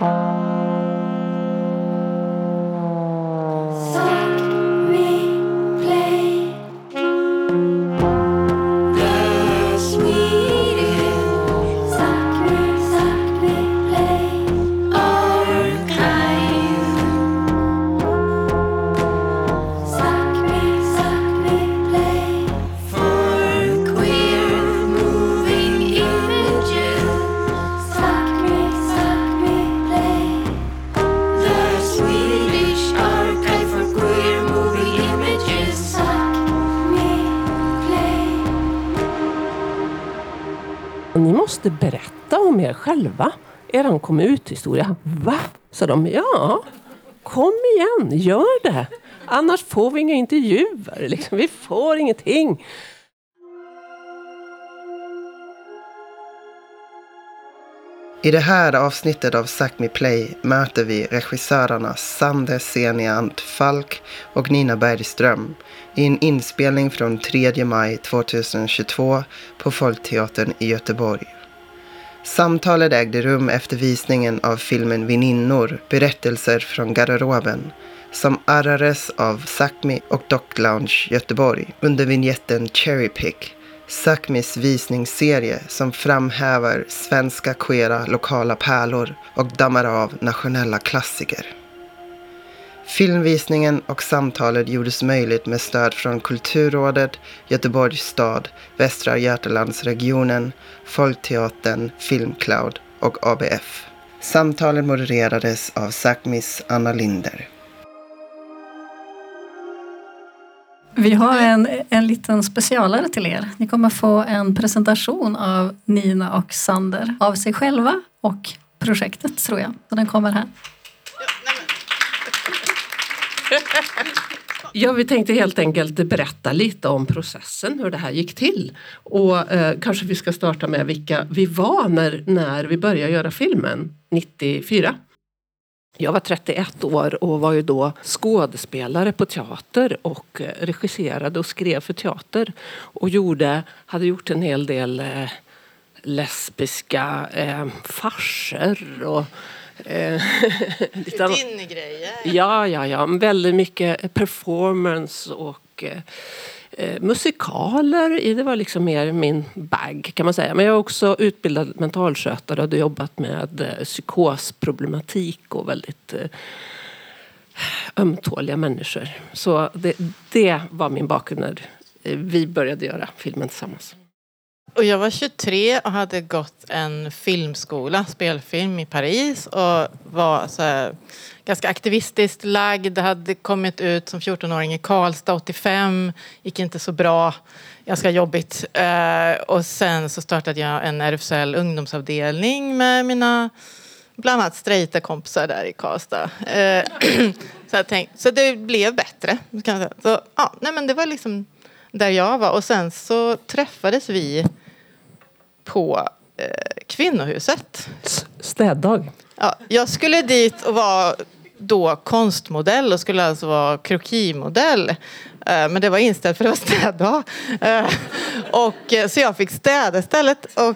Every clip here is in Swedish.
Ni Eran kom ut-historia. Va? sa de. Ja, kom igen, gör det. Annars får vi inga intervjuer. Liksom. Vi får ingenting. I det här avsnittet av Sápmi Play möter vi regissörerna Sander Seniant Falk och Nina Bergström i en inspelning från 3 maj 2022 på Folkteatern i Göteborg. Samtalet ägde rum efter visningen av filmen Vininnor, berättelser från garderoben, som arrades av Sápmi och Dock Lounge Göteborg under vignetten Cherry Pick Sápmis visningsserie som framhäver svenska queera lokala pärlor och dammar av nationella klassiker. Filmvisningen och samtalet gjordes möjligt med stöd från Kulturrådet, Göteborgs stad, Västra Götalandsregionen, Folkteatern, Filmcloud och ABF. Samtalet modererades av Sakmis Anna Linder. Vi har en, en liten specialare till er. Ni kommer få en presentation av Nina och Sander av sig själva och projektet tror jag. Så den kommer här. Ja, vi tänkte helt enkelt berätta lite om processen, hur det här gick till. Och eh, kanske vi ska starta med vilka vi var när, när vi började göra filmen 94. Jag var 31 år och var ju då skådespelare på teater och eh, regisserade och skrev för teater. Och gjorde, hade gjort en hel del eh, lesbiska eh, farser och eh, Din grejer. Ja, ja, ja. Väldigt mycket performance och eh, eh, musikaler. Det var liksom mer min bag kan man säga. Men jag är också utbildad mentalskötare och hade jobbat med eh, psykosproblematik och väldigt eh, ömtåliga människor. Så det, det var min bakgrund när eh, vi började göra filmen tillsammans. Och jag var 23 och hade gått en filmskola, spelfilm i Paris och var så här, ganska aktivistiskt lagd. Hade kommit ut som 14-åring i Karlstad 85. Gick inte så bra. Ganska jobbigt. Eh, och sen så startade jag en RFSL ungdomsavdelning med mina bland annat straighta kompisar där i Karlstad. Eh, så, jag tänkte, så det blev bättre. Kan jag säga. Så, ja, nej men det var liksom där jag var. Och sen så träffades vi på eh, kvinnohuset. Städdag. Ja, jag skulle dit och vara då konstmodell och skulle alltså vara krokimodell. Eh, men det var inställt för det var städdag. Eh, och, eh, så jag fick städa istället. Och,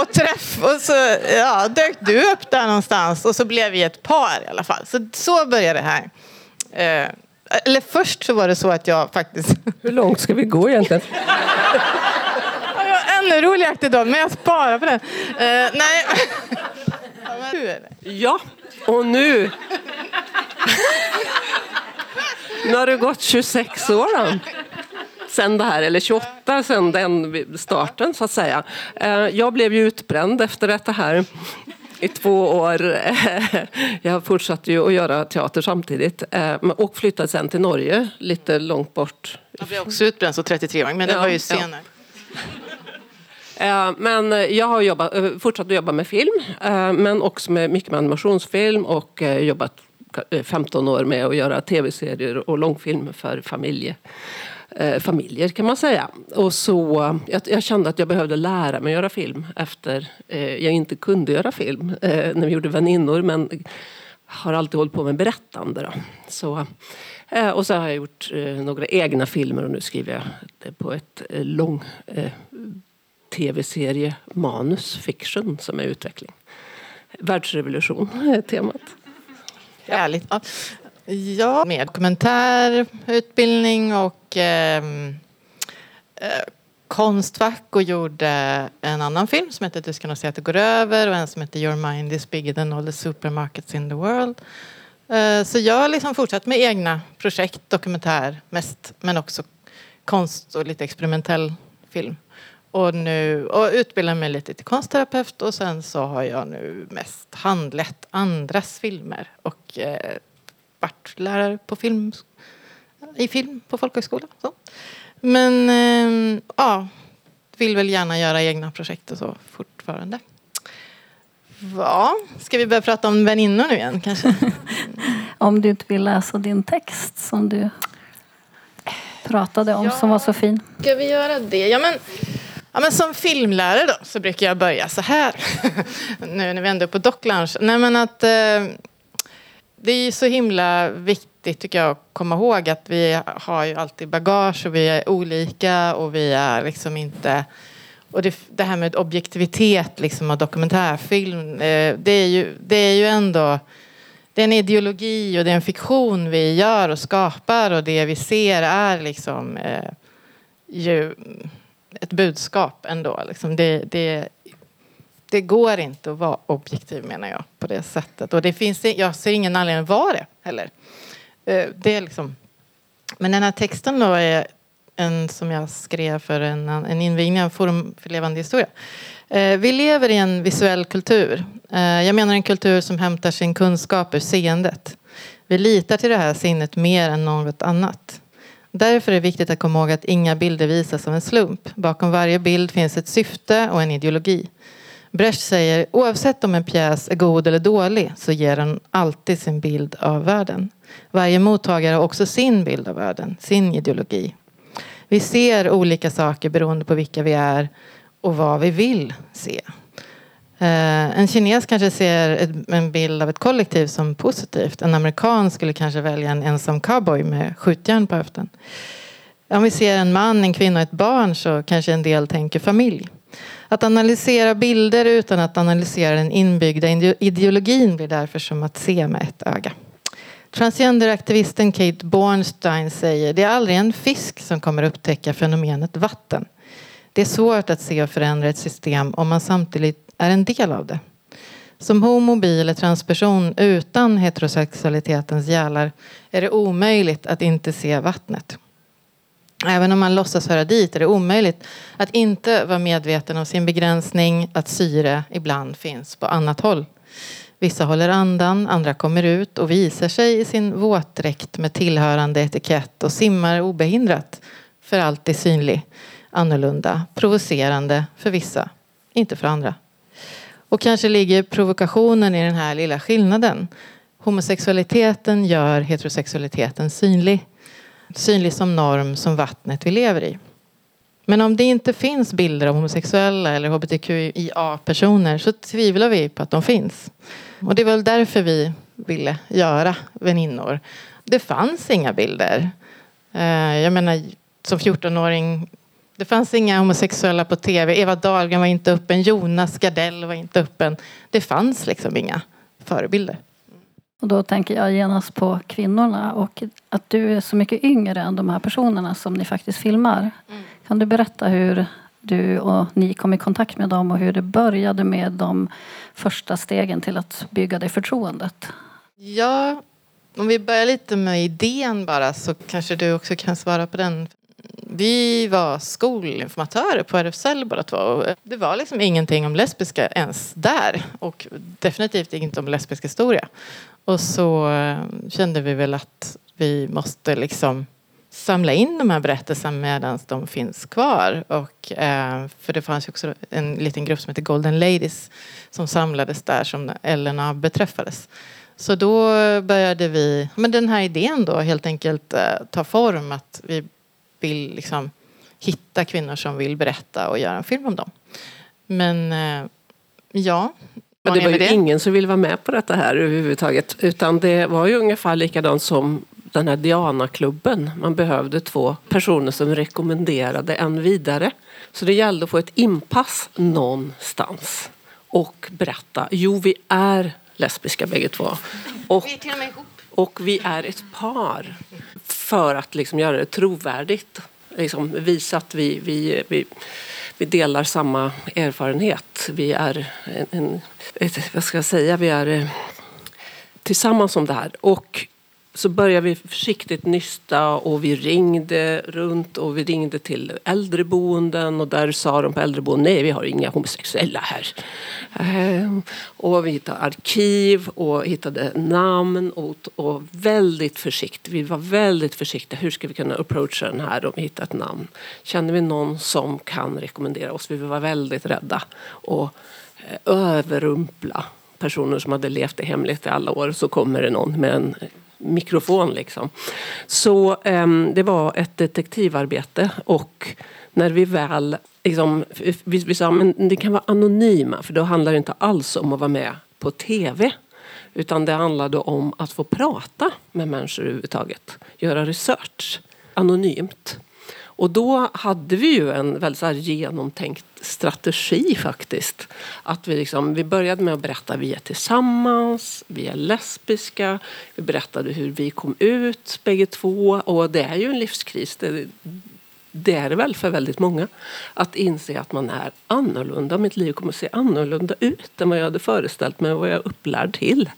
och träff och så ja, dök du upp där någonstans och så blev vi ett par i alla fall. Så, så började det här. Eller först så var det så att jag faktiskt... Hur långt ska vi gå egentligen? jag ännu roligare idag, men jag sparar på den. Uh, nej. ja, och nu... nu har det gått 26 år då. Sen det här, eller 28 sen den starten så att säga. Eh, jag blev ju utbränd efter det här i två år. Jag fortsatte ju att göra teater samtidigt eh, och flyttade sen till Norge, lite långt bort. Jag blev också utbränd som 33-åring, men det ja, var ju senare. Ja. Men jag har jobbat, eh, fortsatt att jobba med film, eh, men också med mycket med animationsfilm och jobbat 15 år med att göra tv-serier och långfilm för familjer eh, familjer kan man säga. Och så, jag, jag, kände att jag behövde lära mig att göra film efter eh, jag inte kunde göra film eh, när vi gjorde Väninnor men har alltid hållit på med berättande. Då. Så, eh, och så har jag gjort eh, några egna filmer och nu skriver jag det på ett eh, lång eh, tv-serie manus, fiction, som är utveckling. Världsrevolution är temat. Härligt. Ja ja, med kommentär, utbildning och eh, eh, Konstfack och gjorde en annan film som heter Du ska nog se att det går över och en som heter Your mind is bigger than all the supermarkets in the world. Eh, så jag har liksom fortsatt med egna projekt, dokumentär mest, men också konst och lite experimentell film. Och, nu, och utbildar mig lite till konstterapeut och sen så har jag nu mest handlett andras filmer och eh, varit lärare på film, i film på folkhögskola. Så. Men eh, ja, vill väl gärna göra egna projekt och så fortfarande. Ja, ska vi börja prata om väninnor nu igen kanske? om du inte vill läsa din text som du pratade om ja, som var så fin. Ska vi göra det? Ja, men, ja, men som filmlärare då så brukar jag börja så här. nu när vi ändå är på Docklands. Nej men att eh, det är så himla viktigt tycker jag att komma ihåg att vi har ju alltid bagage och vi är olika och vi är liksom inte och det, det här med objektivitet liksom av dokumentärfilm eh, det, är ju, det är ju ändå det är en ideologi och det är en fiktion vi gör och skapar och det vi ser är liksom eh, ju ett budskap ändå. Liksom det, det, det går inte att vara objektiv menar jag på det sättet. Och det finns, jag ser ingen anledning att vara det heller. Eh, det är liksom, men den här texten då är en som jag skrev för en, en invigning av Forum för levande historia. Eh, vi lever i en visuell kultur. Eh, jag menar en kultur som hämtar sin kunskap ur seendet. Vi litar till det här sinnet mer än något annat. Därför är det viktigt att komma ihåg att inga bilder visas av en slump. Bakom varje bild finns ett syfte och en ideologi. Brecht säger oavsett om en pjäs är god eller dålig så ger den alltid sin bild av världen. Varje mottagare har också sin bild av världen, sin ideologi. Vi ser olika saker beroende på vilka vi är och vad vi vill se. Eh, en kines kanske ser en bild av ett kollektiv som positivt. En amerikan skulle kanske välja en ensam cowboy med skjutjärn på höften. Om vi ser en man, en kvinna och ett barn så kanske en del tänker familj. Att analysera bilder utan att analysera den inbyggda ideologin blir därför som att se med ett öga. Transgenderaktivisten Kate Bornstein säger det är aldrig en fisk som kommer upptäcka fenomenet vatten. Det är svårt att se och förändra ett system om man samtidigt är en del av det. Som homo, bi eller transperson utan heterosexualitetens gälar är det omöjligt att inte se vattnet. Även om man låtsas höra dit är det omöjligt att inte vara medveten om sin begränsning, att syre ibland finns på annat håll. Vissa håller andan, andra kommer ut och visar sig i sin våtdräkt med tillhörande etikett och simmar obehindrat, för alltid synlig annorlunda, provocerande för vissa, inte för andra. Och kanske ligger provokationen i den här lilla skillnaden. Homosexualiteten gör heterosexualiteten synlig. Synlig som norm, som vattnet vi lever i. Men om det inte finns bilder av homosexuella eller hbtqia-personer så tvivlar vi på att de finns. Och det är väl därför vi ville göra väninnor. Det fanns inga bilder. Eh, jag menar, som 14-åring det fanns inga homosexuella på tv. Eva Dahlgren var inte öppen. Jonas Gardell var inte öppen. Det fanns liksom inga förebilder. Och då tänker jag genast på kvinnorna och att du är så mycket yngre än de här personerna som ni faktiskt filmar. Mm. Kan du berätta hur du och ni kom i kontakt med dem och hur det började med de första stegen till att bygga det förtroendet? Ja, om vi börjar lite med idén bara så kanske du också kan svara på den. Vi var skolinformatörer på RFSL båda två. Det var liksom ingenting om lesbiska ens där och definitivt inget om lesbisk historia. Och så eh, kände vi väl att vi måste liksom samla in de här berättelserna medan de finns kvar. Och, eh, för det fanns ju också en liten grupp som heter Golden Ladies som samlades där som Elena beträffades. Så då började vi, men den här idén då helt enkelt eh, ta form att vi vill liksom hitta kvinnor som vill berätta och göra en film om dem. Men eh, ja. Men det var ju det? ingen som ville vara med på detta här överhuvudtaget. Utan det var ju ungefär likadant som den här Diana-klubben. Man behövde två personer som rekommenderade en vidare. Så det gällde att få ett inpass någonstans och berätta, jo vi är lesbiska bägge två. Och, Vi är till och med ihop. och vi är ett par. För att liksom göra det trovärdigt. Liksom visa att vi, vi, vi, vi delar samma erfarenhet. Vi är en, en vad ska jag säga, vi är eh, tillsammans om det här. Och så började vi försiktigt nysta och vi ringde runt och vi ringde till äldreboenden och där sa de på äldreboenden nej vi har inga homosexuella här. Ehm, och vi hittade arkiv och hittade namn och, och väldigt försiktigt. Vi var väldigt försiktiga. Hur ska vi kunna approacha den här om vi hittar ett namn? Känner vi någon som kan rekommendera oss? Vi var väldigt rädda och eh, överrumpla personer som hade levt i hemlighet i alla år så kommer det någon med en mikrofon liksom. Så um, det var ett detektivarbete och när vi väl liksom, vi, vi sa men det kan vara anonyma för då handlar det inte alls om att vara med på tv. Utan det handlade om att få prata med människor överhuvudtaget. Göra research anonymt. Och då hade vi ju en väldigt så här genomtänkt strategi faktiskt. Att vi, liksom, vi började med att berätta vi är tillsammans, vi är lesbiska. Vi berättade hur vi kom ut bägge två. Och det är ju en livskris. Det, det är det väl för väldigt många. Att inse att man är annorlunda. Mitt liv kommer att se annorlunda ut än vad jag hade föreställt mig och vad jag är upplärd till.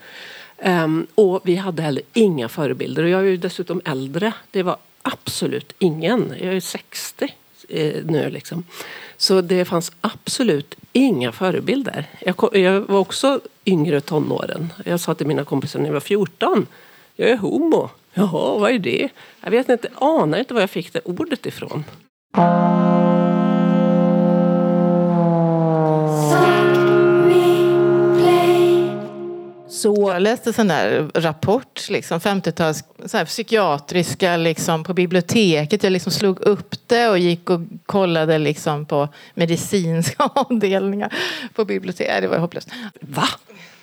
Um, och vi hade heller inga förebilder. Och jag är ju dessutom äldre. Det var absolut ingen. Jag är 60 eh, nu liksom. Så det fanns absolut inga förebilder. Jag, kom, jag var också yngre tonåren. Jag sa till mina kompisar när jag var 14. Jag är homo. Jaha, vad är det? Jag vet inte, anar inte var jag fick det ordet ifrån. Så Jag läste sån där rapport, liksom, 50-tals psykiatriska liksom, på biblioteket. Jag liksom slog upp det och gick och kollade liksom, på medicinska avdelningar på biblioteket. Det var hopplöst. Va?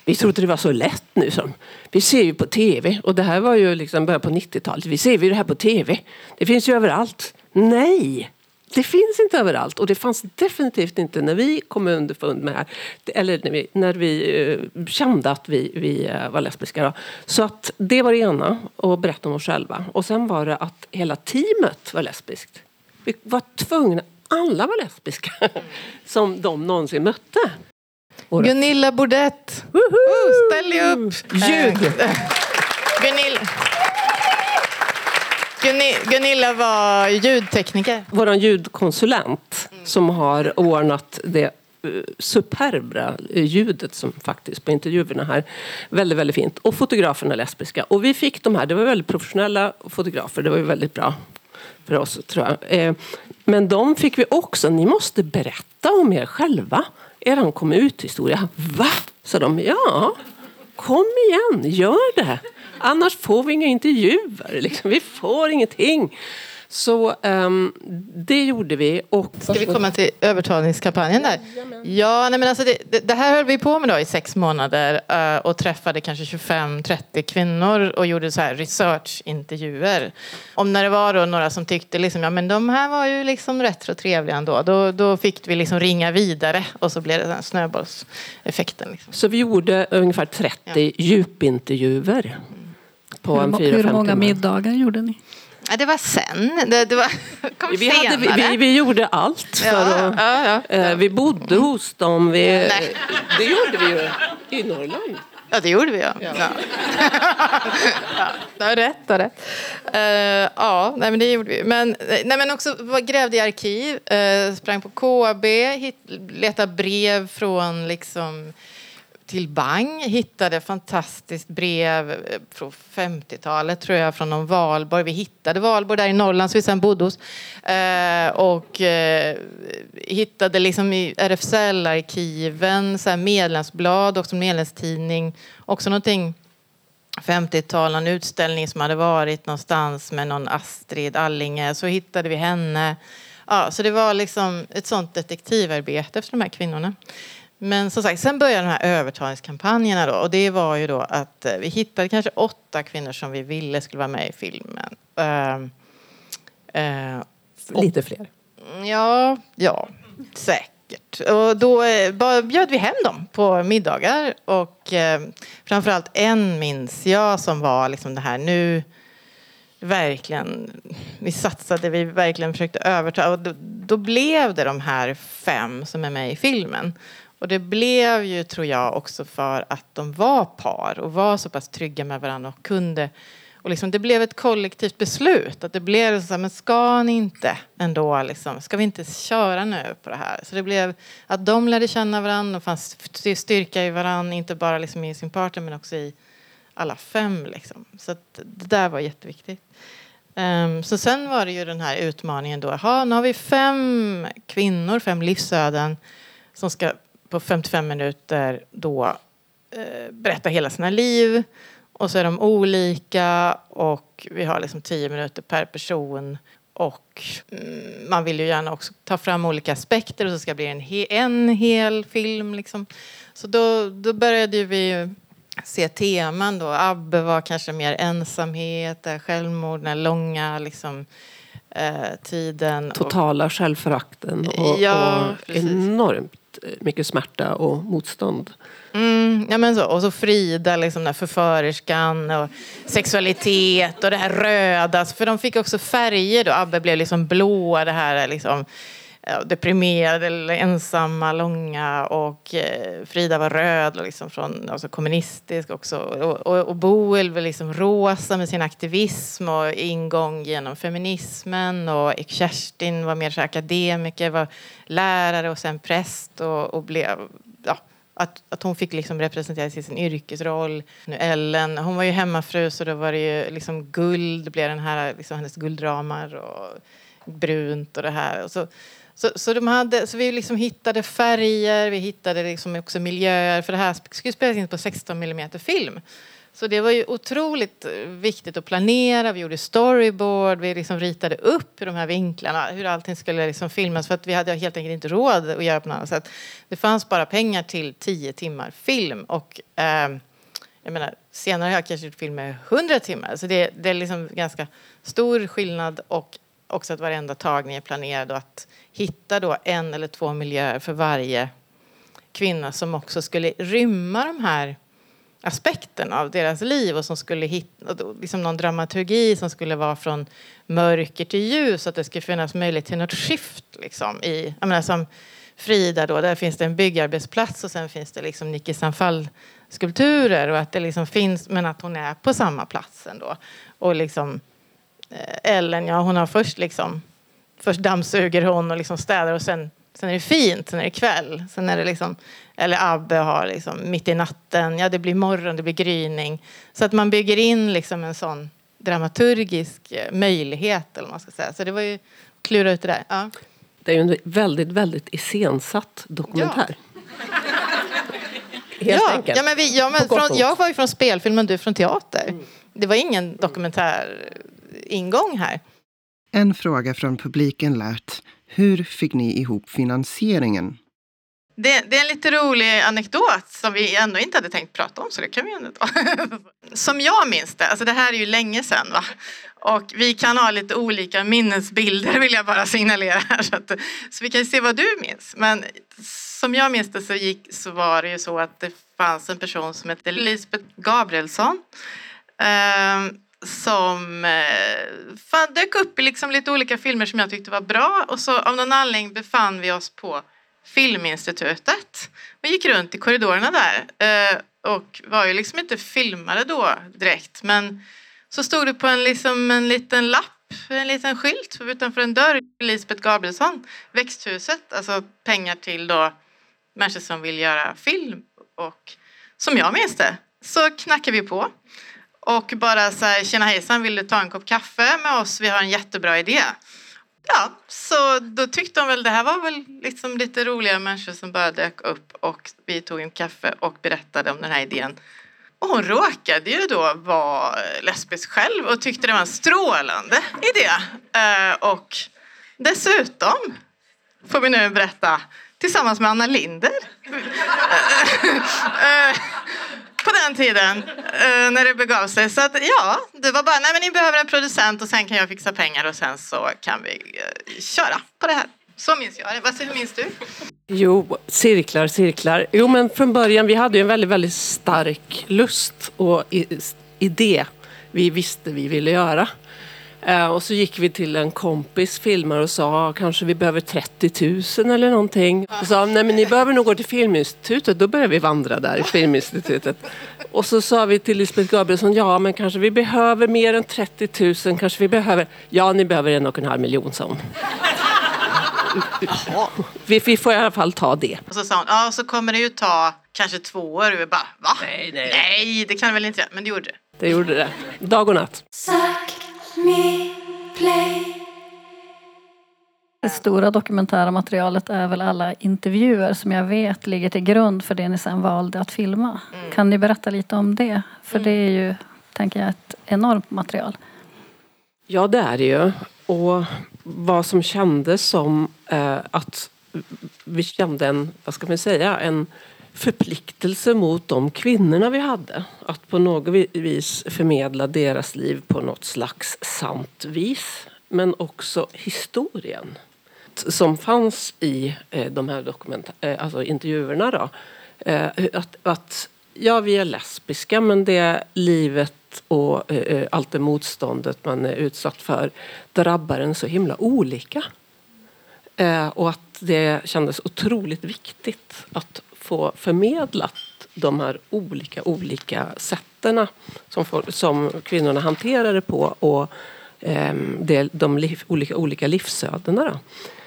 Vi trodde det var så lätt nu. Som. Vi ser ju på tv. Och det här var ju liksom början på 90-talet. Vi ser ju det här på tv. Det finns ju överallt. Nej! Det finns inte överallt. Och det fanns definitivt inte när vi kom underfund med. Eller när vi, när vi eh, kände att vi, vi eh, var lesbiska. Då. Så att det var det ena. Och berätta om oss själva. Och sen var det att hela teamet var lesbiskt. Vi var tvungna. Alla var lesbiska. Som de någonsin mötte. Gunilla Bordett. Woho! Oh, ställ dig upp. Ljug! Eh, Gunilla. Gunilla var ljudtekniker. vår ljudkonsulent som har ordnat det eh, superbra eh, ljudet som faktiskt på intervjuerna här. Väldigt, väldigt fint. Och fotograferna lesbiska. Och vi fick de här, det var väldigt professionella fotografer, det var ju väldigt bra för oss tror jag. Eh, men de fick vi också, ni måste berätta om er själva. Eran kom ut-historia. Va? sa de. Ja, kom igen, gör det. Annars får vi inga intervjuer. Liksom. Vi får ingenting. Så ehm, det gjorde vi. Och Ska vi komma till övertalningskampanjen där? Ja, nej men alltså det, det, det här höll vi på med då i sex månader eh, och träffade kanske 25-30 kvinnor och gjorde så här researchintervjuer. Om när det var då några som tyckte liksom, ja men de här var ju liksom rätt så trevliga ändå. Då, då fick vi liksom ringa vidare och så blev det den snöbollseffekten. Liksom. Så vi gjorde ungefär 30 djupintervjuer. På Hur, en må- fyra, hur fem många middagar gjorde ni? Ja, det var sen. Det, det var, kom Vi, hade, vi, vi, gjorde allt för Ja, att... ja, ja. eh, vi bodde hos dem. Vi, Nej. det gjorde vi ju i Norrland. Ja, det gjorde vi ja. ja. ja. Har rätt. Har rätt. Eh, ja, nej, men det gjorde vi. Men, nej, men också grävde i arkiv, eh, sprang på KB, hit, letade brev från liksom till Bang. Hittade fantastiskt brev eh, från 50-talet tror jag från någon valborg. Vi hittade valborg där i Norrland som vi sen bodde hos. Eh, och eh, hittade liksom i RFSL-arkiven så medlemsblad, också medlemstidning. Också någonting 50-tal, någon utställning som hade varit någonstans med någon Astrid Allinge. Så hittade vi henne. Ja, så det var liksom ett sånt detektivarbete efter de här kvinnorna. Men som sagt, sen började de här övertalningskampanjerna då. Och det var ju då att eh, vi hittade kanske åtta kvinnor som vi ville skulle vara med i filmen. Uh, uh, Lite fler? Ja, ja, säkert. Och då eh, bjöd vi hem dem på middagar. Och eh, framförallt en minns jag som var liksom det här nu verkligen, vi satsade, vi verkligen försökte överta och då, då, blev det de här fem som är med i filmen. Och det blev ju, tror jag, också för att de var par och var så pass trygga med varandra och kunde och liksom, det blev ett kollektivt beslut. Att det blev så här, men ska ni inte ändå, liksom, ska vi inte köra nu på det här? Så det blev att de lärde känna varandra och fanns styrka i varandra, inte bara liksom i sin partner men också i alla fem. Liksom. Så det där var jätteviktigt. Um, så sen var det ju den här utmaningen då. Aha, nu har vi fem kvinnor, fem livsöden som ska på 55 minuter då uh, berätta hela sina liv. Och så är de olika och vi har liksom 10 minuter per person. Och mm, man vill ju gärna också ta fram olika aspekter och så ska det bli en, he en hel film. Liksom. Så då, då började vi se teman då. Abbe var kanske mer ensamhet, självmord, den långa liksom, eh, tiden. Totala och, självförakten och, ja, och enormt mycket smärta och motstånd. Mm, ja, men så. Och så Frida, liksom, den förförerskan och sexualitet och det här röda. För de fick också färger då. Abbe blev liksom blå, det här liksom Eh, deprimerade eller ensamma, långa och eh, Frida var röd liksom från, alltså kommunistisk också. Och, och, och Boel var liksom rosa med sin aktivism och ingång genom feminismen och Kerstin var mer så akademiker, var lärare och sen präst och, och blev ja, att, att hon fick liksom representera sin yrkesroll. Nu Ellen, hon var ju hemmafru så då var det ju liksom guld, blev den här, liksom hennes guldramar och brunt och det här. Och så, så, så, de hade, så vi liksom hittade färger, vi hittade liksom också miljöer. För det här skulle spelas in på 16 mm film. Så det var ju otroligt eh, viktigt att planera. Vi gjorde storyboard, vi liksom ritade upp de här vinklarna, hur allting skulle liksom filmas. För att vi hade helt enkelt inte råd att göra på något annat sätt. Det fanns bara pengar till 10 timmar film. Och, eh, jag menar, senare har jag kanske gjort film med 100 timmar. Så det, det är liksom ganska stor skillnad. Och också att varenda tagning är planerad och att hitta då en eller två miljöer för varje kvinna som också skulle rymma de här aspekterna av deras liv och som skulle hitta liksom någon dramaturgi som skulle vara från mörker till ljus att det skulle finnas möjlighet till något skift liksom i, jag menar som Frida då, där finns det en byggarbetsplats och sen finns det liksom Niki Sanfall skulpturer och att det liksom finns, men att hon är på samma plats ändå. Och liksom Eh, Ellen, ja hon har först liksom Först dammsuger hon och liksom städar och sen, sen är det fint, sen är det kväll. Sen är det liksom, eller Abbe har liksom mitt i natten, ja det blir morgon, det blir gryning. Så att man bygger in liksom en sån dramaturgisk eh, möjlighet eller man ska säga. Så det var ju klura ut det där. Ja. Det är ju en väldigt, väldigt iscensatt dokumentär. Ja. Helt ja, enkelt. Ja, men vi, ja, men från, jag var ju från spelfilm och du från teater. Mm. Det var ingen dokumentär ingång här. En fråga från publiken lät, hur fick ni ihop finansieringen? Det, det, är en lite rolig anekdot som vi ändå inte hade tänkt prata om så det kan vi ändå ta. Som jag minns det, alltså det här är ju länge sedan va. Och vi kan ha lite olika minnesbilder vill jag bara signalera här. Så, att, så vi kan se vad du minns. Men som jag minns det så, gick, så var det ju så att det fanns en person som hette Lisbeth Gabrielsson. Eh, som eh, fan, dök upp i liksom lite olika filmer som jag tyckte var bra. Och så av någon anledning befann vi oss på Filminstitutet. Vi gick runt i korridorerna där eh, och var ju liksom inte filmade då direkt. Men så stod det på en, liksom, en liten lapp, en liten skylt utanför en dörr, Lisbeth Gabrielsson, Växthuset, alltså pengar till då människor som vill göra film och som jag minns det så knackade vi på och bara så här, tjena hejsan, vill du ta en kopp kaffe med oss? Vi har en jättebra idé. Ja, så då tyckte de väl det här var väl liksom lite roliga människor som bara dök upp och vi tog en kaffe och berättade om den här idén. Och hon råkade ju då vara lesbisk själv och tyckte det var en strålande idé. Eh, och dessutom får vi nu berätta tillsammans med Anna Linder. Eh, eh, på den tiden eh, när det begav sig. Så att ja, det var bara, nej men ni behöver en producent och sen kan jag fixa pengar och sen så kan vi eh, köra på det här. Så minns jag det. Vad hur minns du? Jo, cirklar, cirklar. Jo, men från början, vi hade ju en väldigt, väldigt stark lust och idé vi visste vi ville göra. Eh, och så gick vi till en kompis filmare och sa kanske vi behöver 30 000 eller någonting. Och sa nej men ni behöver nog gå till Filminstitutet. Då började vi vandra där i Filminstitutet. Och så sa vi till Lisbeth Gabrielsson ja men kanske vi behöver mer än 30 000. Kanske vi behöver, ja ni behöver en och en halv miljon sa hon. Vi, vi får i alla fall ta det. Och så sa hon, ja så kommer det ju ta kanske två år. Och vi bara, va? Nej, nej. Nej, det kan väl inte göra. Men det gjorde det. Det gjorde det. Dag och natt. Play. Det stora dokumentära materialet är väl alla intervjuer som jag vet ligger till grund för det ni sen valde att filma. Kan ni berätta lite om det? För det är ju, tänker jag, ett enormt material. Ja, det är det ju. Och vad som kändes som eh, att vi kände en, vad ska man säga, en förpliktelse mot de kvinnorna vi hade. Att på något vis förmedla deras liv på något slags sant vis. Men också historien som fanns i eh, de här eh, alltså intervjuerna. Då. Eh, att, att ja, vi är lesbiska men det livet och allt det motståndet man är utsatt för drabbar en så himla olika. Och att det kändes otroligt viktigt att få förmedlat de här olika, olika sätten som, som kvinnorna hanterar det på och eh, det, de liv, olika, olika livsödena. Då.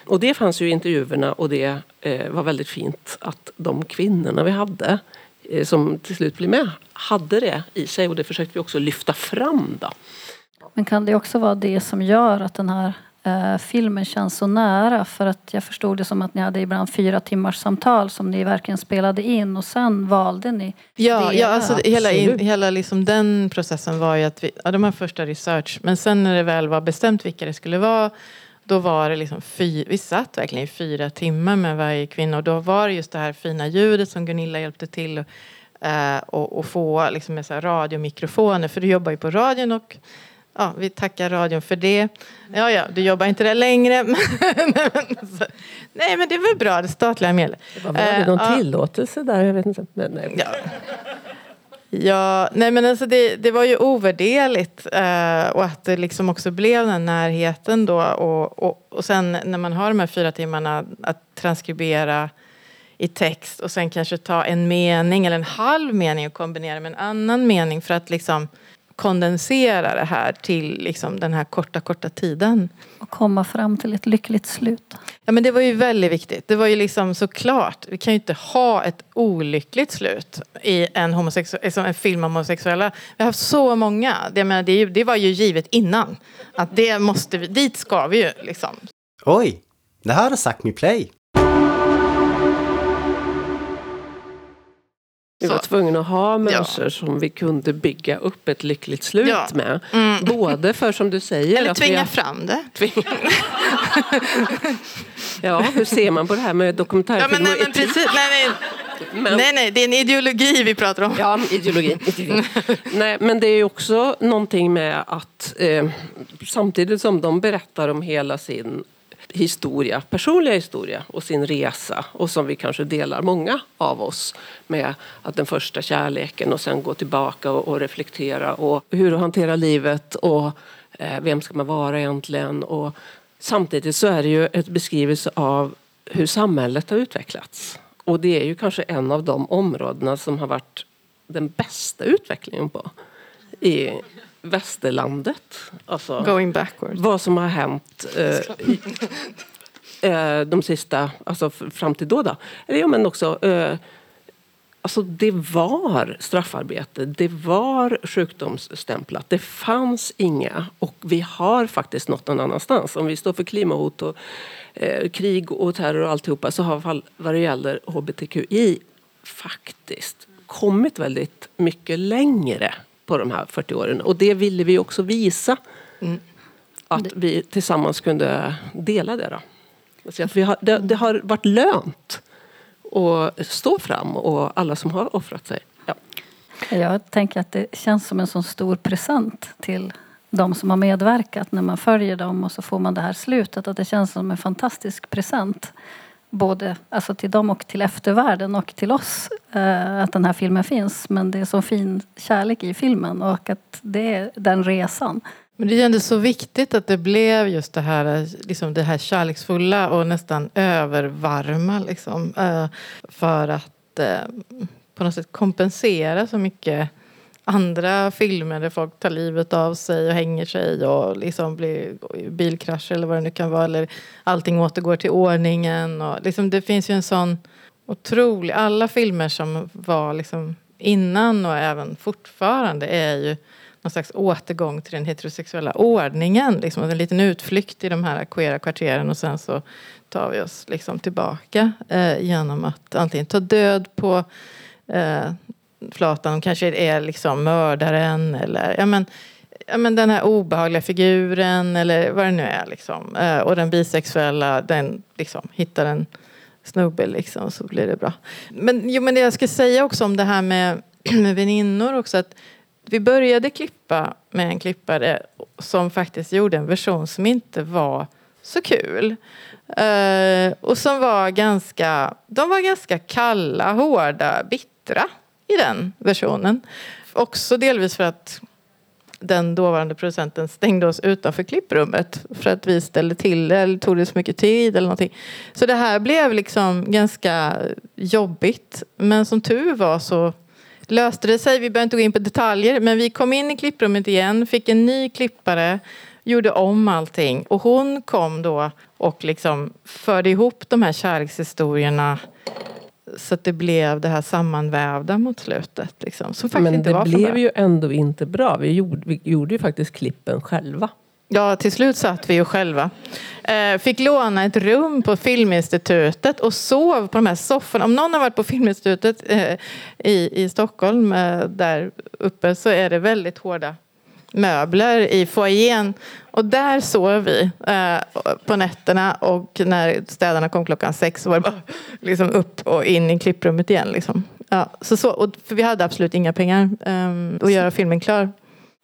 Och det fanns ju i intervjuerna och det eh, var väldigt fint att de kvinnorna vi hade eh, som till slut blev med hade det i sig och det försökte vi också lyfta fram. Då. Men kan det också vara det som gör att den här eh, filmen känns så nära? För att jag förstod det som att ni hade ibland fyra timmars samtal som ni verkligen spelade in och sen valde ni Ja, ja alltså hela, in, hela liksom den processen var ju att vi, ja, de här första research, men sen när det väl var bestämt vilka det skulle vara, då var det liksom fy, vi satt verkligen i fyra timmar med varje kvinna. Och då var det just det här fina ljudet som Gunilla hjälpte till eh, och, och få liksom med så här radiomikrofoner, för du jobbar ju på radion och Ja, vi tackar radion för det. Ja, ja, du jobbar inte där längre. Nej, men det var bra, det statliga medel. Var det någon Eh, ja. tillåtelse där? Jag vet inte. Men, nej. Ja. Ja, nej men alltså det, det var ju ovärderligt eh, och att det liksom också blev den närheten då och, och, och sen när man har de här fyra timmarna att transkribera i text och sen kanske ta en mening eller en halv mening och kombinera med en annan mening för att liksom kondensera det här till liksom den här korta, korta tiden. och komma fram till ett lyckligt slut. Ja men det var ju väldigt viktigt. Det var ju liksom såklart, vi kan ju inte ha ett olyckligt slut i en, homosexu- som en film om homosexuella. Vi har haft så många. Det, menar, det, det var ju givet innan. Att det måste vi, dit ska vi ju liksom. Oj! Det här är Sack Me Play. Vi var tvungna att ha människor som vi kunde bygga upp ett lyckligt slut Ja. med. Både för som du säger. Eller att vi tvinga har- fram det. tvinga. ja, hur ser man på det här med Ja dokumentärfilm men, nej, men precis. Nej, Men- nej, nej, nej, det är en ideologi vi pratar om. Ja, ideologi. Nej, men det är också någonting med att eh, samtidigt som de berättar om hela sin historia, personliga historia och sin resa och som vi kanske delar många av oss med att den första kärleken och sen gå tillbaka och, och reflektera och hur att hantera livet och eh, vem ska man vara egentligen och samtidigt så är det ju ett beskrivelse av hur samhället har utvecklats. Och det är ju kanske en av de områdena som har varit den bästa utvecklingen på i västerlandet. Alltså, Going backward. vad som har hänt eh, i, eh, de sista, alltså fram till då. då. Eller ja, men också, eh, alltså det var straffarbete, det var sjukdomsstämplat, det fanns inga och vi har faktiskt nått någon annanstans. Om vi står för klimathot och eh, krig och terror och alltihopa så har vad det gäller hbtqi faktiskt kommit väldigt mycket längre på de här 40 åren. Och det ville vi också visa. Att vi tillsammans kunde dela det. Då. Så att vi har, det, det har varit lönt att stå fram och alla som har offrat sig. Ja. Jag tänker att det känns som en sån stor present till de som har medverkat när man följer dem och så får man det här slutet. Att det känns som en fantastisk present. Både alltså till dem och till eftervärlden och till oss eh, att den här filmen finns. Men det är så fin kärlek i filmen och att det är den resan. Men det kändes så viktigt att det blev just det här, liksom det här kärleksfulla och nästan övervarma. Liksom, eh, för att eh, på något sätt kompensera så mycket andra filmer där folk tar livet av sig och hänger sig och liksom blir bilkrascher eller vad det nu kan vara. Eller allting återgår till ordningen. Och liksom, det finns ju en sån otrolig... Alla filmer som var liksom innan och även fortfarande är ju någon slags återgång till den heterosexuella ordningen. Liksom en liten utflykt i de här queera kvarteren och sen så tar vi oss liksom tillbaka eh, genom att antingen ta död på eh, Flatan kanske är liksom mördaren eller ja, men, ja, men den här obehagliga figuren eller vad det nu är. Liksom. Eh, och den bisexuella, den liksom, hittar en snubbe liksom, så blir det bra. Men, jo, men det jag ska säga också om det här med, med väninnor också. Att vi började klippa med en klippare som faktiskt gjorde en version som inte var så kul. Uh, och som var ganska, de var ganska kalla, hårda, bittra i den versionen. Också delvis för att den dåvarande producenten stängde oss utanför klipprummet för att vi ställde till det eller tog det så mycket tid eller någonting. Så det här blev liksom ganska jobbigt. Men som tur var så löste det sig. Vi behöver inte gå in på detaljer men vi kom in i klipprummet igen, fick en ny klippare, gjorde om allting och hon kom då och liksom förde ihop de här kärlekshistorierna så att det blev det här sammanvävda mot slutet. Liksom, som faktiskt Men inte det var så blev bra. ju ändå inte bra. Vi gjorde, vi gjorde ju faktiskt klippen själva. Ja, till slut satt vi ju själva. Eh, fick låna ett rum på Filminstitutet och sov på de här sofforna. Om någon har varit på Filminstitutet eh, i, i Stockholm, eh, där uppe, så är det väldigt hårda möbler i foajén. Och där sov vi eh, på nätterna och när städarna kom klockan sex så var det bara liksom upp och in i klipprummet igen. Liksom. Ja, så så, och, för vi hade absolut inga pengar eh, att göra filmen klar.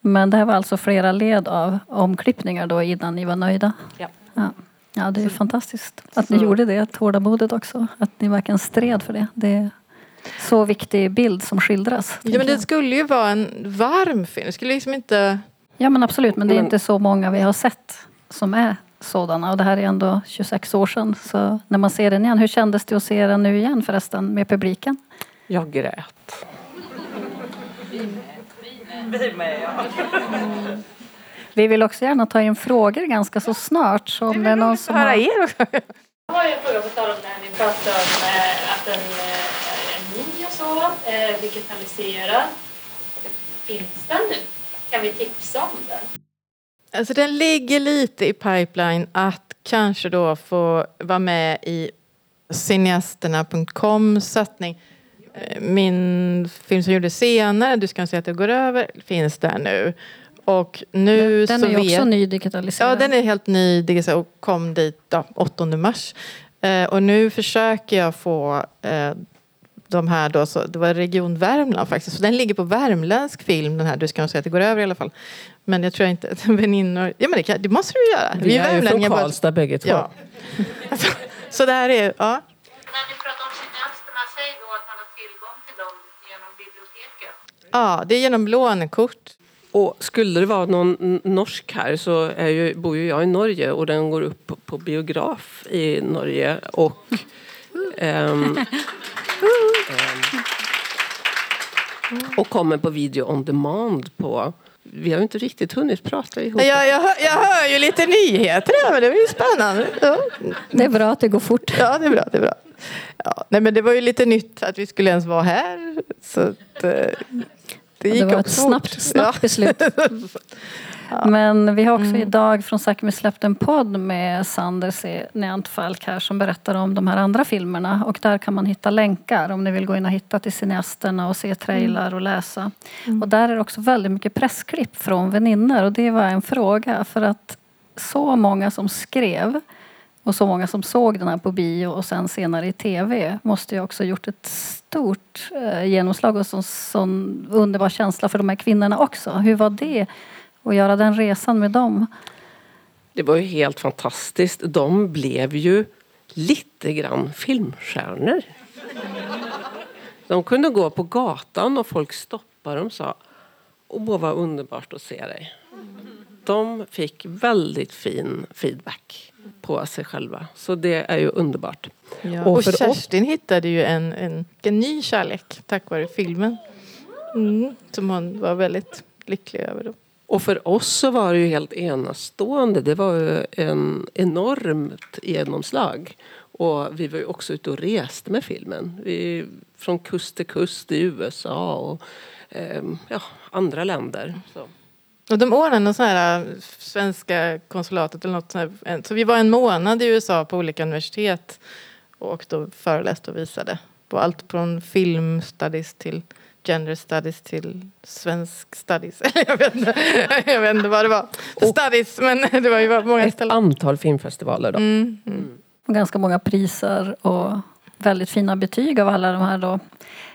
Men det här var alltså flera led av omklippningar då innan ni var nöjda? Ja. Ja, ja det är fantastiskt att ni Så- gjorde det, tålamodet också. Att ni verkligen stred för det. Det så viktig bild som skildras. Ja, men det jag. skulle ju vara en varm film. Det skulle liksom inte... ja men absolut, men det är Men- inte så många vi har sett som är sådana. Och det här är ändå 26 år sedan. Så när man ser den igen, hur kändes det att se den nu igen förresten med publiken? Jag grät. Vi vill också gärna ta in frågor ganska så snart. Så om det är någon som har... er. Jag har ju en fråga på tal om det här ni pratar om eh, att den eh, är ny och så, eh, digitaliserad. Finns den nu? Kan vi tipsa om den? Alltså den ligger lite i pipeline att kanske då få vara med i cineasterna.com satsning. Eh, Min film som jag gjorde senare, Du ska se att det går över, finns där nu. Och nu Den så är ju också vet... ny digitaliserad. Ja, den är helt ny digitaliserad och kom dit ja, 8 mars. Eh, och nu försöker jag få eh, de här då, så, det var Region Värmland faktiskt, så den ligger på värmländsk film den här, du ska nog säga att det går över i alla fall. Men jag tror inte att väninnor, ja men det, kan, det måste du göra. Vi är ju från bara- Karlstad bägge två. Ja. Alltså, så det här är, ja. När ni pratar om cineasterna, säg då att man har tillgång till dem genom biblioteket. ja, det är genom lånekort. Och skulle det vara någon norsk här så är ju, bor ju jag i Norge och den går upp på, på biograf i Norge. Och, ehm, och kommer på video on demand på... Vi har ju inte riktigt hunnit prata ihop. Jag, jag, hör, jag hör ju lite nyheter här, men det var ju spännande. Ja. Det är bra att det går fort. Ja, det är bra. Det är bra. Ja, nej, men det var ju lite nytt att vi skulle ens vara här. Så att, eh, det gick Det var ett snabbt, snabbt beslut. Men vi har också idag från Sápmi släppt en podd med Sander C. Neantfalk här som berättar om de här andra filmerna. Och där kan man hitta länkar om ni vill gå in och hitta till cineasterna och se trailrar och läsa. Och där är det också väldigt mycket pressklipp från väninnor och det var en fråga för att så många som skrev och så många som såg den här på bio och sen senare i tv måste ju också gjort ett stort eh, genomslag och en sån underbar känsla för de här kvinnorna också. Hur var det att göra den resan med dem? Det var ju helt fantastiskt. De blev ju lite grann filmstjärnor. De kunde gå på gatan och folk stoppade dem och sa Åh, vad underbart att se dig. De fick väldigt fin feedback på sig själva. Så det är ju underbart. Ja. Och Och, för oss- Kerstin hittade ju en, en, en ny kärlek tack vare filmen. Mm, som hon var väldigt lycklig över. Och för oss så var det ju helt enastående. Det var ju en enormt genomslag. Och vi var ju också ute och reste med filmen. Vi, från kust till kust i USA och eh, ja, andra länder. Så. Och de ordnade någon här svenska konsulatet eller något sånt här. Så vi var en månad i USA på olika universitet och då föreläste och visade på allt från filmstudies till gender studies till svensk studies. jag, vet inte, jag vet inte vad det var studies men det var ju många Ett ställen. antal filmfestivaler då. Mm, mm. Och ganska många priser och väldigt fina betyg av alla de här då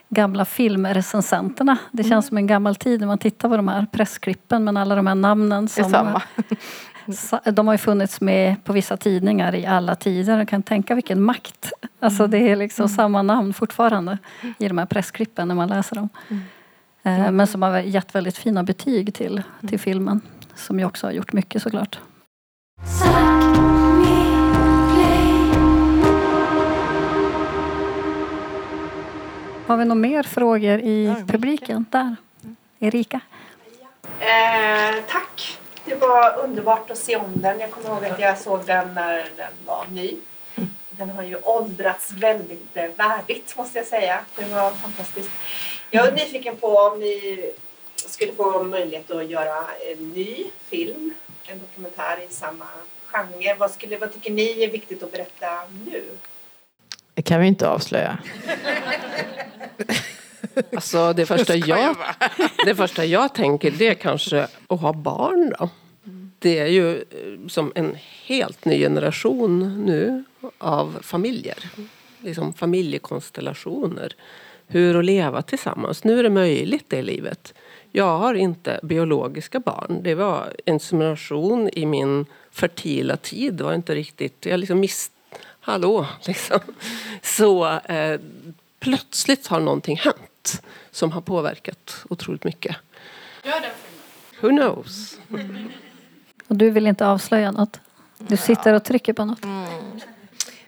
gamla filmrecensenterna. Det känns som en gammal tid när man tittar på de här pressklippen men alla de här namnen Det är som samma. De har ju funnits med på vissa tidningar i alla tider. Jag kan tänka vilken makt. Alltså det är liksom samma namn fortfarande i de här pressklippen när man läser dem. Eh, Men som har gett väldigt fina betyg till, till filmen. Som ju också har gjort mycket såklart. Har vi några mer frågor i publiken? Där. Erika. Eh, tack! Det var underbart att se om den. Jag kommer ihåg att jag såg den när den var ny. Den har ju åldrats väldigt eh, värdigt måste jag säga. Det var fantastiskt. Jag är nyfiken på om ni skulle få möjlighet att göra en ny film, en dokumentär i samma genre. Vad, skulle, vad tycker ni är viktigt att berätta nu? Det kan vi inte avslöja. Alltså det första, jag, det första jag tänker det är kanske att ha barn då. Det är ju eh, som en helt ny generation nu av familjer. Liksom familjekonstellationer. Hur att leva tillsammans. Nu är det möjligt det livet. Jag har inte biologiska barn. Det var insemination i min fertila tid. Det var inte riktigt... Jag liksom miss... Hallå, liksom. Så eh, plötsligt har någonting hänt som har påverkat otroligt mycket. Who knows? Och du vill inte avslöja något? Du sitter och trycker på något?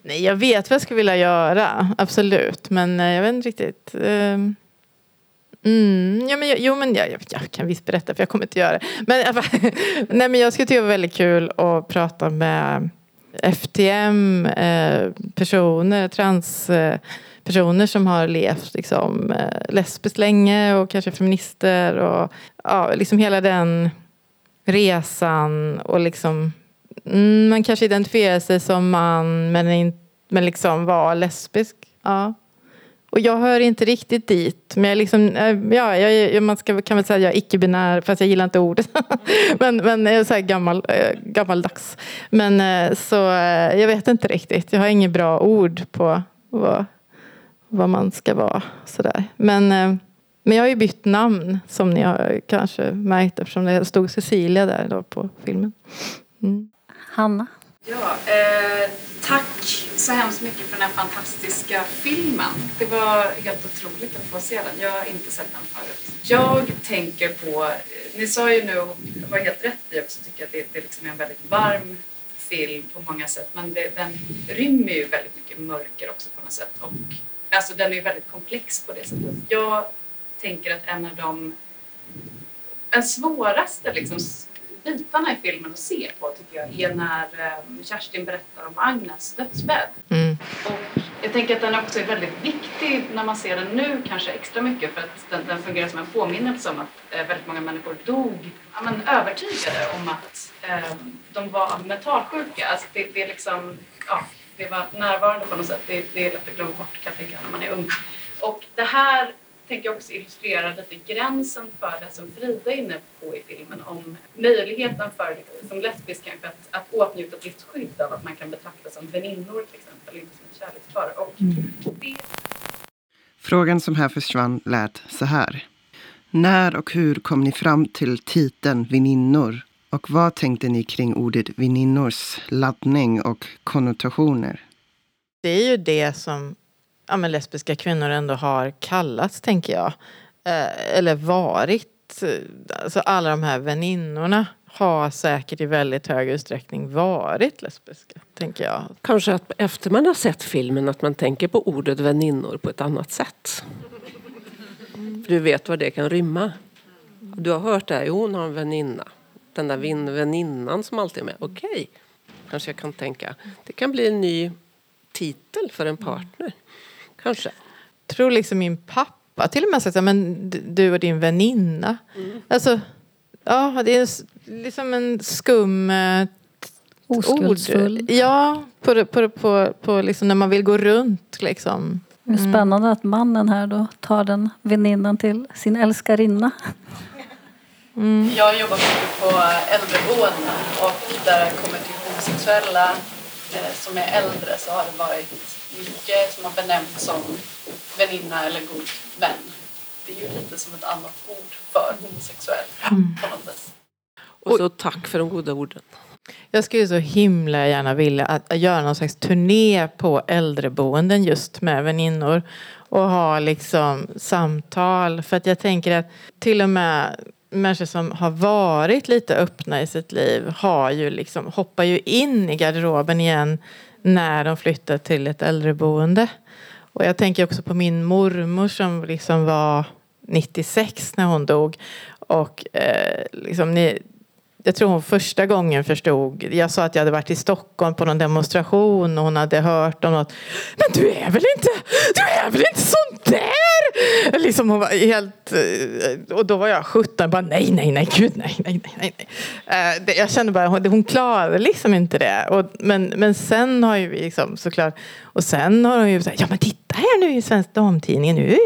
Nej, jag vet vad jag skulle vilja göra. Absolut. Men eh, jag vet inte riktigt. ehm, Mm, ja, men, jag- jo, men jag, jag, jag kan visst berätta för jag kommer inte göra det. Men, nej, men jag skulle tycka det var väldigt kul att prata med FTM eh, personer, transpersoner eh, som har levt liksom, eh, lesbiskt länge och kanske feminister och ja, liksom hela den resan och liksom mm, man kanske identifierar sig som man men, in, men liksom var lesbisk. Ja. Och jag hör inte riktigt dit. Men jag liksom, eh, ja, jag, man ska, kan väl säga att jag är icke-binär fast jag gillar inte ordet. men, men jag är så här gammal, eh, gammaldags. Men eh, så eh, jag vet inte riktigt. Jag har inget bra ord på vad, vad man ska vara. Sådär. Men, eh, men jag har ju bytt namn som ni har kanske märkt eftersom det stod Cecilia där då på filmen. Mm. Hanna? Ja, eh, tack så hemskt mycket för den här fantastiska filmen. Det var helt otroligt att få se den. Jag har inte sett den förut. Jag tänker på, eh, ni sa ju nu, och var helt rätt i också, tycker jag att det, det liksom är en väldigt varm film på många sätt. Men det, den rymmer ju väldigt mycket mörker också på något sätt. Och, alltså den är ju väldigt komplex på det sättet. Jag tänker att en av de den svåraste liksom, bitarna i filmen att se på tycker jag är när eh, Kerstin berättar om Agnes dödsbädd. Mm. Och jag tänker att den också är väldigt viktig när man ser den nu kanske extra mycket för att den, den fungerar som en påminnelse om att eh, väldigt många människor dog ja, men, övertygade om att eh, de var mentalsjuka. Alltså det, det är liksom, ja, det var närvarande på något sätt. Det, det är lätt att glömma bort kan jag tänka när man är ung. Och det här tänker jag också illustrera lite gränsen för det som Frida är inne på i filmen om möjligheten för som lesbisk kanske att, att åtnjuta ett visst skydd av att man kan betraktas som väninnor till exempel, inte som kärlekspar. Och det Frågan som här försvann lät så här. När och hur kom ni fram till titeln väninnor? Och vad tänkte ni kring ordet väninnors laddning och konnotationer? Det är ju det som ja, men lesbiska kvinnor ändå har kallats, tänker jag. Eh, eller varit. Alltså alla de här väninnorna har säkert i väldigt hög utsträckning varit lesbiska, tänker jag. Kanske att efter man har sett filmen att man tänker på ordet väninnor på ett annat sätt. För du vet vad det kan rymma. Du har hört det här, jo, hon har en väninna. Den där väninnan som alltid är med. Okej, kanske jag kan tänka. Det kan bli en ny titel för en partner. Kanske. tror liksom min pappa till och med sagt men du och din väninna. Alltså, ja, det är liksom en skum eh, Oskuldsfull. ord. Ja, på, på, på, på liksom när man vill gå runt liksom. Det är spännande att mannen här då tar den väninnan till sin älskarinna. Jag jobbar mycket på äldreboenden och där kommer till homosexuella eh, som är äldre så har det varit mycket som har benämnts som väninna eller god vän. Det är ju lite som ett annat ord för homosexuell på något vis. Och så tack för de goda orden. Jag skulle så himla gärna vilja att, att göra någon slags turné på äldreboenden just med väninnor. Och ha liksom samtal. För att jag tänker att till och med människor som har varit lite öppna i sitt liv har ju liksom, hoppar ju in i garderoben igen när de flyttar till ett äldreboende. Och jag tänker också på min mormor som liksom var 96 när hon dog. Och eh, liksom ni, jag tror hon första gången förstod. Jag sa att jag hade varit i Stockholm på någon demonstration och hon hade hört om något. Men du är väl inte, du är väl inte sån där? Liksom hon var helt, eh, och då var jag 17 bara nej, nej, nej, gud, nej, nej, nej, nej. Eh, jag kände bara, hon, hon klarade liksom inte det. Och, men, men sen har ju vi liksom såklart, och sen har hon ju sagt, ja men titta här nu i Svensk Damtidning, nu,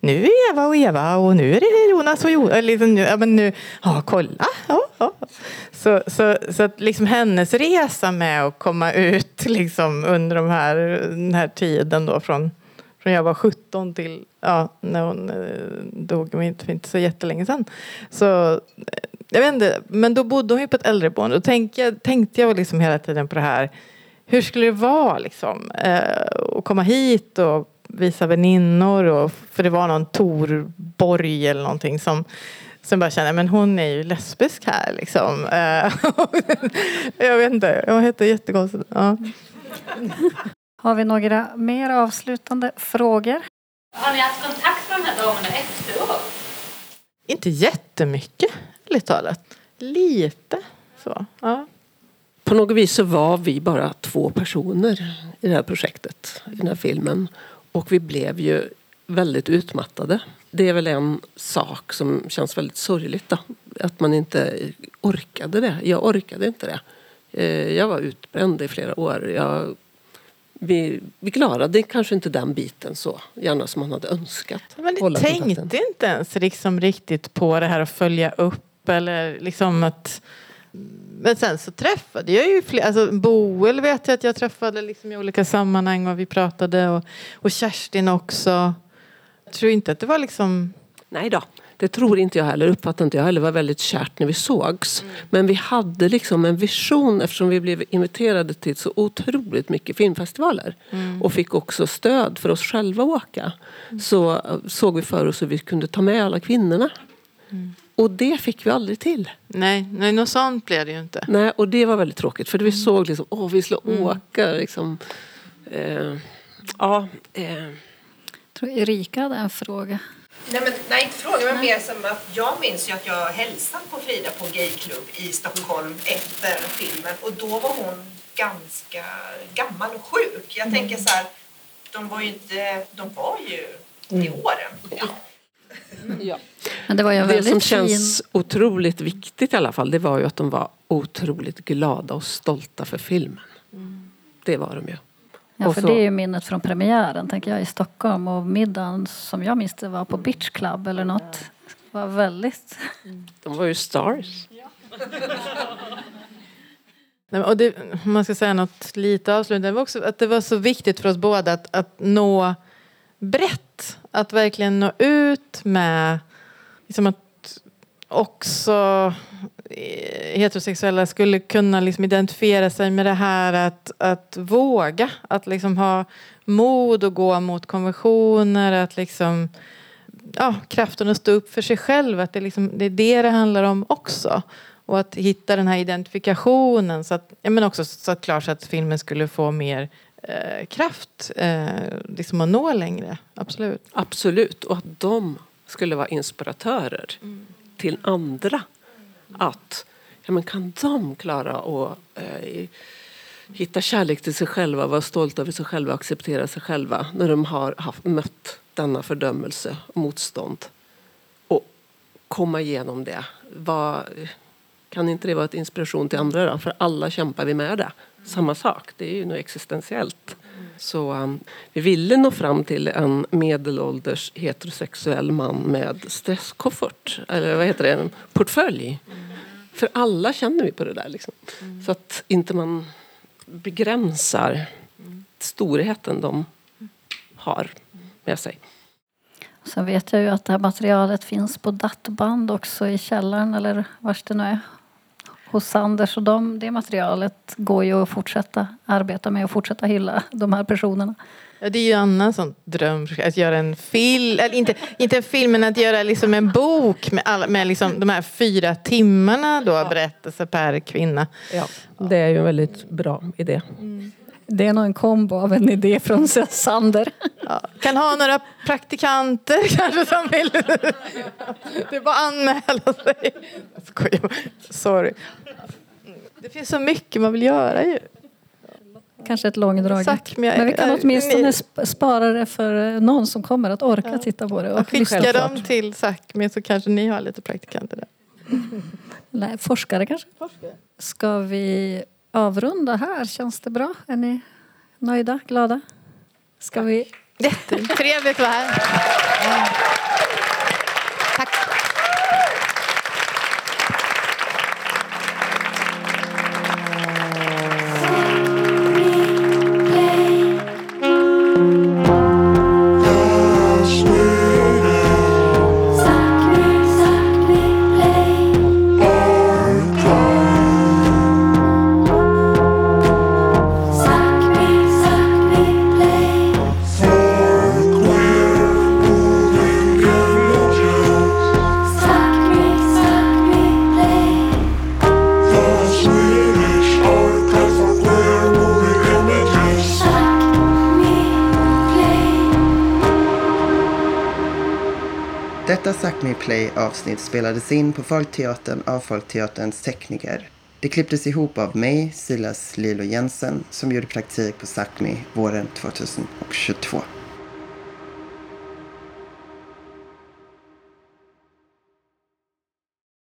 nu är Eva och Eva och nu är det Jonas och Jonas. Liksom, ja, men nu, ja kolla. Ja, ja. Så, så, så att liksom hennes resa med att komma ut liksom under de här, den här tiden då från, från jag var 17 till ja, när hon eh, dog för inte så jättelänge sedan. Så eh, jag vet inte, men då bodde hon ju på ett äldreboende och tänkte, tänkte jag liksom hela tiden på det här. Hur skulle det vara liksom eh, att komma hit och visa väninnor och för det var någon Torborg eller någonting som som bara kände men hon är ju lesbisk här liksom. Jag vet inte, jag heter jättekonstigt. Ja. Har vi några mer avslutande frågor? Har ni haft kontakt med de här damerna efteråt? Inte jättemycket, ärligt talat. Lite så. Ja. På något vis så var vi bara två personer i det här projektet, i den här filmen. Och vi blev ju väldigt utmattade. Det är väl en sak som känns väldigt sorgligt då. Att man inte orkade det. Jag orkade inte det. Eh, Jag var utbränd i flera år. Jag, vi, vi klarade kanske inte den biten så gärna som man hade önskat. Men ni tänkte kontakten. inte ens liksom riktigt på det här att följa upp eller liksom att men sen så träffade jag ju fler, alltså Boel vet jag att jag träffade liksom i olika sammanhang och vi pratade och, och Kerstin också. Jag tror inte att det var liksom Nej då, det tror inte jag heller. Uppfattade inte jag heller. Var väldigt kärt när vi sågs. Men vi hade liksom en vision eftersom vi blev inviterade till så otroligt mycket filmfestivaler. Och fick också stöd för oss själva att åka. Så eh, såg vi för oss hur vi kunde ta med alla kvinnorna. Och det fick vi aldrig till. Nej, nej något sånt blev det ju inte. Nej, och det var väldigt tråkigt. För vi såg liksom, åh vi skulle åka. Liksom, eh, ja, eh, Jag tror Erika hade en fråga. Nej, men, nej, inte fråga, men mer som att jag minns ju att jag hälsade på Frida på gayklubb i Stockholm efter filmen och då var hon ganska gammal och sjuk. Jag tänker så här, de var ju inte, de var ju i åren. Ja. Men det var ju en Det som fin... känns otroligt viktigt i alla fall det var ju att de var otroligt glada och stolta för filmen. Det var de ju. Ja, för så- det är ju minnet från premiären, tänker jag, i Stockholm. Och middagen, som jag minns det, var på Bitch Club eller något. var väldigt... De var ju stars. Nej, och det, om man ska säga något lite avslutande, det var också att det var så viktigt för oss båda att, att nå brett. Att verkligen nå ut med liksom att också eh, heterosexuella skulle kunna liksom identifiera sig med det här att, att våga. Att liksom ha mod att gå mot konventioner. Att liksom, ja, kraften att stå upp för sig själv. Att det, liksom, det är det det handlar om också. Och att hitta den här identifikationen. Så att, men också så att klart så att filmen skulle få mer eh, kraft. Eh, liksom att nå längre. Absolut. Absolut, och att de skulle vara inspiratörer till andra. Att ja, men kan de klara att eh, hitta kärlek till sig själva, vara stolta över sig själva, acceptera sig själva när de har haft, mött denna fördömelse och motstånd. Och komma igenom det. Vad, kan inte det vara ett inspiration till andra då? För alla kämpar vi med det. Samma sak, det är ju något existentiellt. Så um, vi ville nå fram till en medelålders heterosexuell man med stresskoffert, eller vad heter det, en portfölj. För alla känner vi på det där. Liksom. Så att inte man begränsar storheten de har med sig. Sen vet jag ju att det här materialet finns på dattband också i källaren eller vars det nu är. Hos Sanders och de, det materialet går ju att fortsätta arbeta med och fortsätta hylla de här personerna. Ja, det är ju Anna sån dröm att göra en film, eller inte, inte en film men att göra liksom en bok med, alla, med liksom de här fyra timmarna då, berättelse per kvinna. Ja, det är ju en väldigt bra idé. Det är nog en kombo av en idé från Sander. Ja, kan ha några praktikanter kanske som vill. Det är bara att anmäla sig. Jag skojar bara. Sorry. Det finns så mycket man vill göra ju. Kanske ett långdraget. Exakt, men jag- Men vi kan åtminstone ni- sp- spara det för eh, någon som kommer att orka titta på det. Och Och lyssna skicka klart. dem till Sápmi så kanske ni har lite praktikanter där. Nej, forskare kanske. Ska vi avrunda här? Känns det bra? Är ni nöjda, glada? Ska vi... Jättetrevligt att vara här. Play avsnitt spelades in på Folkteatern av Folkteaterns tekniker. Det klipptes ihop av mig, Silas Lilo Jensen, som gjorde praktik på Sápmi våren 2022.